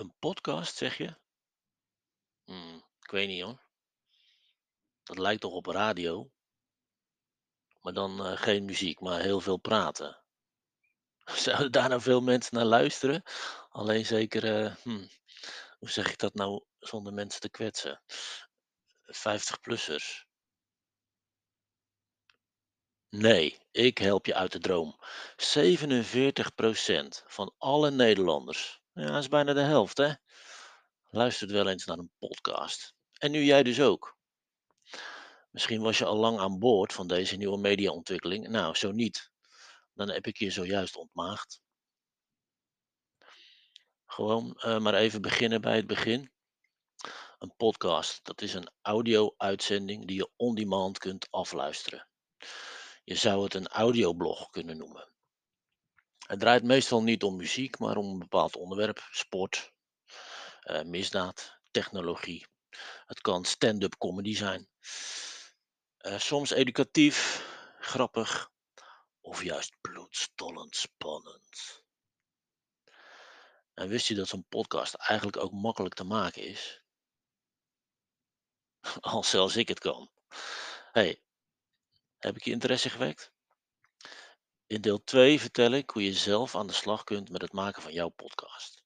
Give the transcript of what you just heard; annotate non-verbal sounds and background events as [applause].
Een podcast, zeg je? Hmm, ik weet niet hoor. Dat lijkt toch op radio, maar dan eh, geen muziek, maar heel veel praten. [laughs] Zouden daar nou veel mensen naar luisteren? Alleen zeker, eh, hmm, hoe zeg ik dat nou zonder mensen te kwetsen? 50-plussers. Nee, ik help je uit de droom. 47% van alle Nederlanders, ja, dat is bijna de helft, hè, luistert wel eens naar een podcast. En nu jij dus ook. Misschien was je al lang aan boord van deze nieuwe mediaontwikkeling. Nou, zo niet. Dan heb ik je zojuist ontmaagd. Gewoon eh, maar even beginnen bij het begin. Een podcast, dat is een audio-uitzending die je on demand kunt afluisteren. Je zou het een audioblog kunnen noemen. Het draait meestal niet om muziek, maar om een bepaald onderwerp, sport, eh, misdaad, technologie. Het kan stand-up comedy zijn. Eh, soms educatief, grappig of juist bloedstollend spannend. En wist je dat zo'n podcast eigenlijk ook makkelijk te maken is? [laughs] Als zelfs ik het kan. hey, heb ik je interesse gewekt? In deel 2 vertel ik hoe je zelf aan de slag kunt met het maken van jouw podcast.